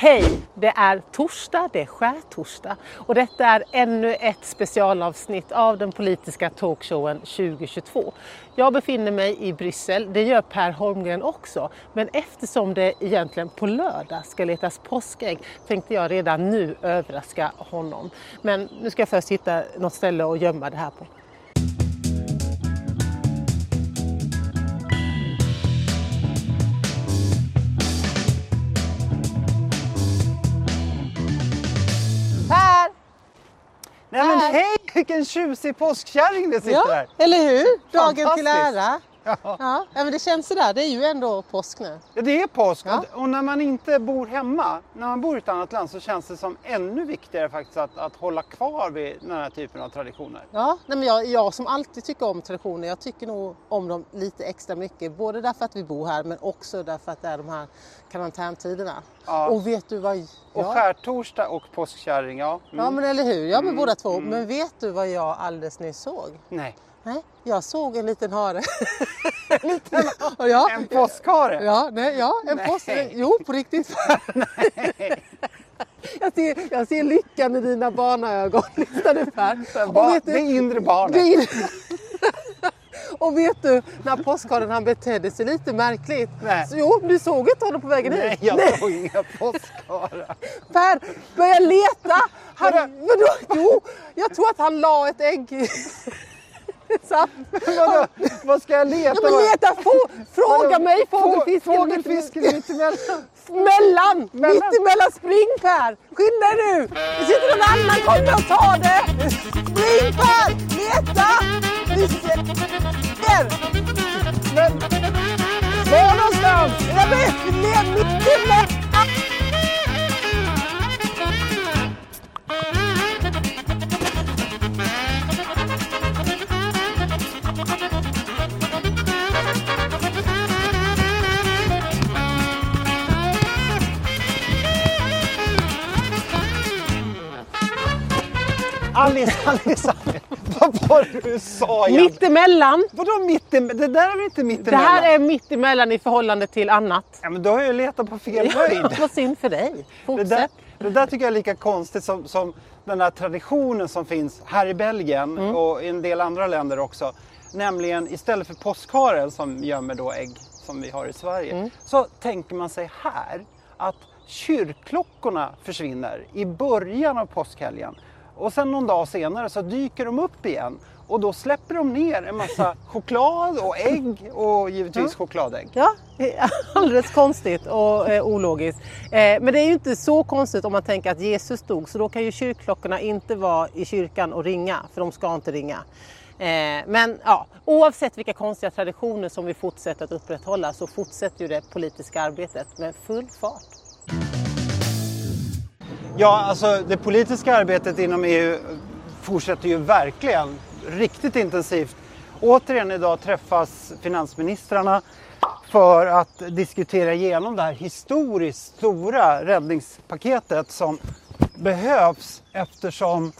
Hej! Det är torsdag, det är skärtorsdag och detta är ännu ett specialavsnitt av den politiska talkshowen 2022. Jag befinner mig i Bryssel, det gör Per Holmgren också, men eftersom det egentligen på lördag ska letas påskägg tänkte jag redan nu överraska honom. Men nu ska jag först hitta något ställe att gömma det här på. Vilken tjusig påskkärring det sitter Ja, där! eller hur? Dagen till ära. Ja. Ja, men det känns sådär. Det är ju ändå påsk nu. Ja, det är påsk Ja. och, och när man inte bor hemma, när man bor i ett annat land så känns det som ännu viktigare faktiskt att, att hålla kvar vid den här typen av traditioner. Ja, nej men jag, jag som alltid tycker om traditioner, jag tycker nog om dem lite extra mycket. Både därför att vi bor här men också därför att det är de här karantäntiderna. Ja. Och vet du vad... Och Ja, skärtorsdag och påskkärring, ja. Mm. ja men eller hur, ja men båda två. Men vet du vad jag alldeles nyss såg? Nej, Nej, jag såg en liten hare. en liten ja, en påskhare? Ja, nej, ja en Nej. påsk. Jo, på riktigt. jag, ser, jag ser lyckan i dina barnaögon. Lyssna nu Per. Och Ba, vet du- det inre barnet. Det är- Och vet du, när påskharen han betedde sig lite märkligt. Nej. Så, jo, du såg inte honom på vägen Nej, hit. jag såg inga påskharar. Per, börja leta! Han, vadå? Jo, jag tror att han la ett ägg. Sant. Vadå? Vad ska jag leta? Ja, men leta! Få, fråga Vadå? mig Få- fågelfisken. Fågelfisken mittemellan. Mellan! Mellan. Mittemellan! Spring Per! Skynda dig nu! Det sitter någon annan, kommer och ta det! Spring Per! Leta! Vi Alice, Alice, Alice. Vad var det du sa egentligen? Mittemellan! Vadå mittem? Det där är väl inte Det mittemellan? här är mittemellan i förhållande till annat. Ja, men då har jag letat på fel höjd. Vad synd för dig. Det Fortsätt. där, det där tycker jag är lika konstigt som, som den där traditionen som finns här i Belgien Mm. och i en del andra länder också. Nämligen istället för påskharen som gömmer då ägg som vi har i Sverige. Mm. Så tänker man sig här att kyrkklockorna försvinner i början av påskhelgen. Och sen någon dag senare så dyker de upp igen. Och då släpper de ner en massa choklad och ägg och givetvis chokladägg. Ja, det är alldeles konstigt och eh, ologiskt. Eh, men det är ju inte så konstigt om man tänker att Jesus dog så då kan ju kyrkklockorna inte vara i kyrkan och ringa för de ska inte ringa. Eh, men ja, oavsett vilka konstiga traditioner som vi fortsätter att upprätthålla så fortsätter ju det politiska arbetet med full fart. Ja, alltså det politiska arbetet inom EU fortsätter ju verkligen riktigt intensivt. Återigen idag träffas finansministrarna för att diskutera igenom det här historiskt stora räddningspaketet som behövs eftersom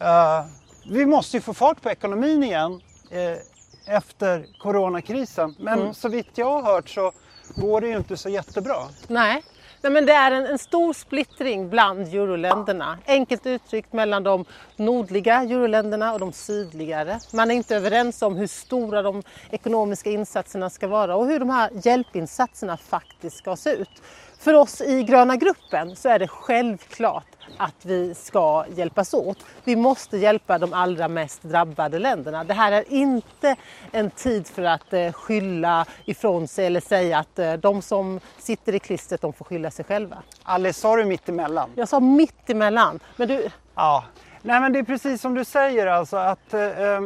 eh, vi måste ju få fart på ekonomin igen eh, efter coronakrisen. Men så vitt jag har hört så går det ju inte så jättebra. Nej. Nej, men det är en, en stor splittring bland euroländerna. Enkelt uttryckt mellan de nordliga euroländerna och de sydligare. Man är inte överens om hur stora de ekonomiska insatserna ska vara och hur de här hjälpinsatserna faktiskt ska se ut. För oss i gröna gruppen så är det självklart att vi ska hjälpas åt. Vi måste hjälpa de allra mest drabbade länderna. Det här är inte en tid för att eh, skylla ifrån sig eller säga att eh, de som sitter i klistret de får skylla sig själva. Alice, sa du mittemellan? Jag sa mitt emellan. Men du, Ja, Nej, men det är precis som du säger alltså att eh, eh,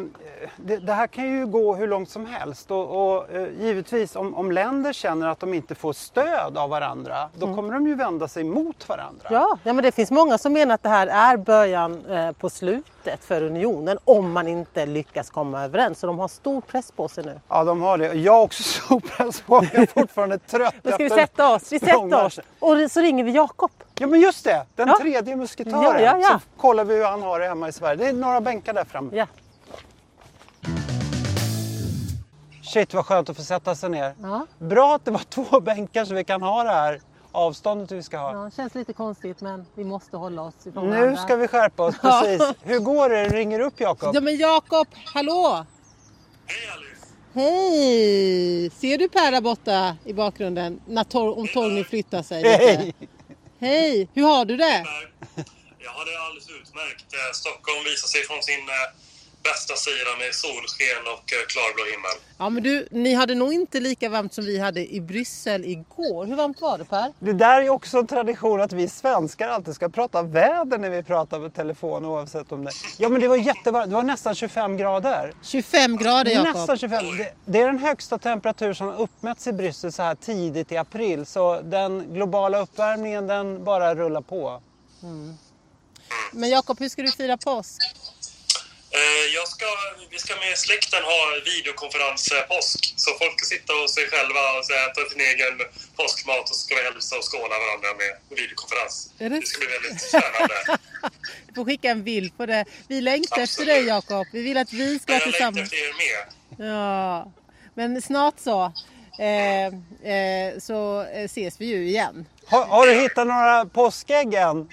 det, det här kan ju gå hur långt som helst. Och, och eh, givetvis om, om länder känner att de inte får stöd av varandra då kommer de ju vända sig mot varandra. ja, ja, men det finns många som menar att det här är början eh, på slutet för unionen om man inte lyckas komma överens. Så de har stor press på sig nu. Ja, de har det. Jag har också stor press på mig. Jag är fortfarande trött. Då ska vi sätta oss. Vi sätter oss. Och så ringer vi Jakob. Ja, men just det. Den Ja. tredje musketören. Ja, ja, ja. Så kollar vi hur han har det hemma i Sverige. Det är några bänkar där framme. Ja. Shit vad skönt att få sätta sig ner. Ja. Bra att det var två bänkar så vi kan ha det här avståndet vi ska ha. Ja, känns lite konstigt men vi måste hålla oss ifrån Nu varandra. ska vi skärpa oss, precis. Hur går det? Ringer upp Jakob? Ja men Jakob, hallå! Hej Alice! Hej! Ser du Per där borta i bakgrunden? När Tor- om Torgny flyttar sig lite? Hej! Hej! Hur har du det? Jag har det alldeles utmärkt. Eh, Stockholm visar sig från sin eh, bästa sida med solsken och eh, klarblå himmel. Ja men du, ni hade nog inte lika varmt som vi hade i Bryssel igår. Hur varmt var det Per? Det där är också en tradition att vi svenskar alltid ska prata väder när vi pratar på telefon oavsett om det... Ja men det var jättevarmt, det var nästan 25 grader. 25 grader Jakob. Nästan 25. Det, det är den högsta temperatur som har uppmätts i Bryssel så här tidigt i april. Så den globala uppvärmningen den bara rullar på. Men Jakob, hur ska du fira påsk? Eh, Jag ska, vi ska med släkten ha videokonferenspåsk. Så folk ska sitta hos sig själva och äta sin egen påskmat och så ska vi hälsa och skåla varandra med videokonferens. Är det Det ska bli väldigt spännande. Du får skicka en bild på det. Vi längtar efter dig Jakob. Vi vill att vi ska Jag vara längtar tillsammans. efter er med. Ja, men snart så. Eh, eh, så eh, ses vi ju igen. Har, har du hittat några påskägg än?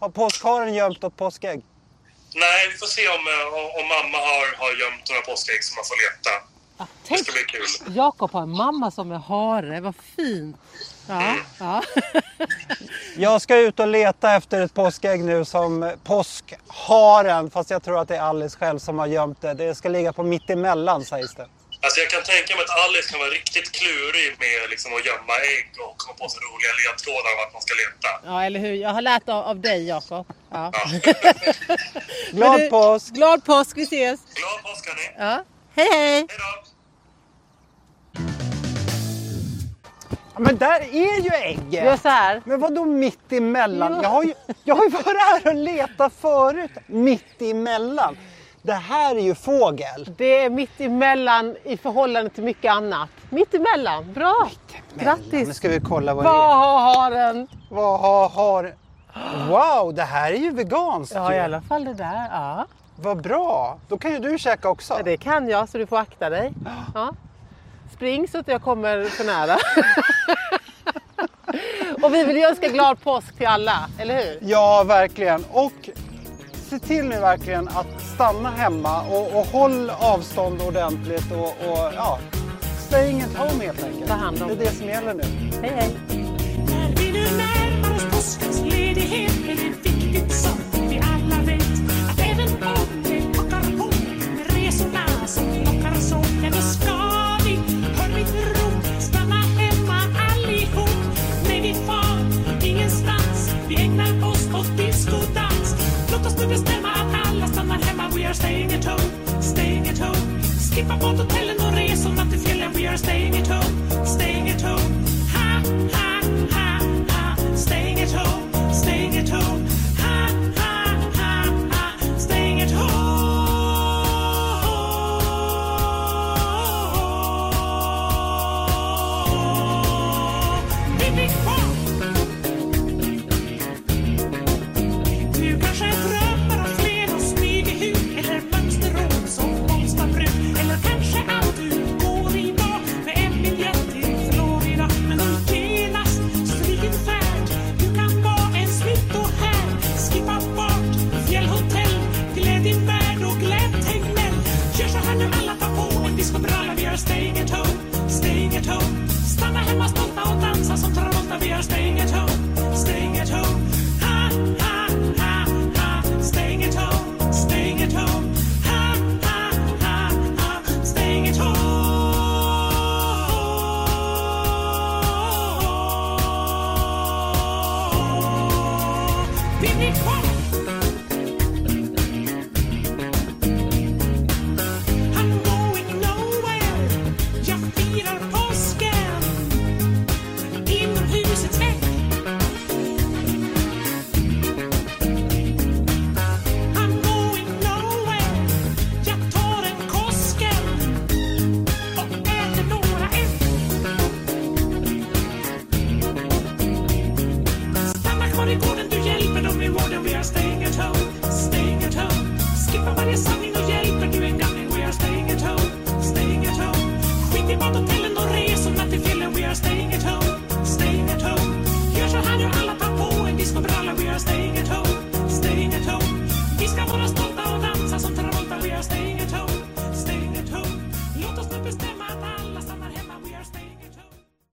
Har påskharen gömt något påskägg? Nej, vi får se om, eh, om, om mamma har, har gömt några påskägg som man får leta. Det Tänk, ska bli kul. Jakob har en mamma som är hare. Vad fint. Ja, ja. Jag ska ut och leta efter ett påskägg nu som påskharen. Fast jag tror att det är Alice själv som har gömt det. Det ska ligga på mittemellan sägs det. Alltså jag kan tänka mig att Alice kan vara riktigt klurig med liksom att gömma ägg och komma på så roliga ledtrådar vart man ska leta. ja, eller hur? Jag har lärt av, av dig Jakob. Ja. Glad Men du, påsk! Glad påsk, vi ses. Glad påsk hörni! Ja. Hej hej! Hej då! Ja, Men där är ju ägget! Gör så här. Men vadå mitt emellan? Jo. Jag har, ju, jag har ju varit här och letat förut. Mitt emellan. Det här är ju fågel. Det är mitt emellan i förhållande till mycket annat. Mitt emellan, bra! Nu Grattis! ska vi kolla vad det Vad är. har haren? Vad har, har... Wow, det här är ju veganskt Ja, ju. i alla fall det där. Ja. Vad bra! Då kan ju du käka också. Ja, det kan jag, så du får akta dig. Ja. Spring så att jag kommer för nära. Och vi vill ju önska glad påsk till alla, eller hur? Ja, verkligen. Och se till nu verkligen att stanna hemma och, och håll avstånd ordentligt och, och ja, staying at home helt enkelt. Ta hand om det är det som gäller nu. Hej, hej! När vi nu närmar oss påskens ledighet är det viktigt som at home Stanna hemma stolta och dansa som Travolta Vi är staying at home, staying at home Ha, ha, ha, ha. Staying at home, staying at home Ha, ha, ha, ha. Staying at home Vi blir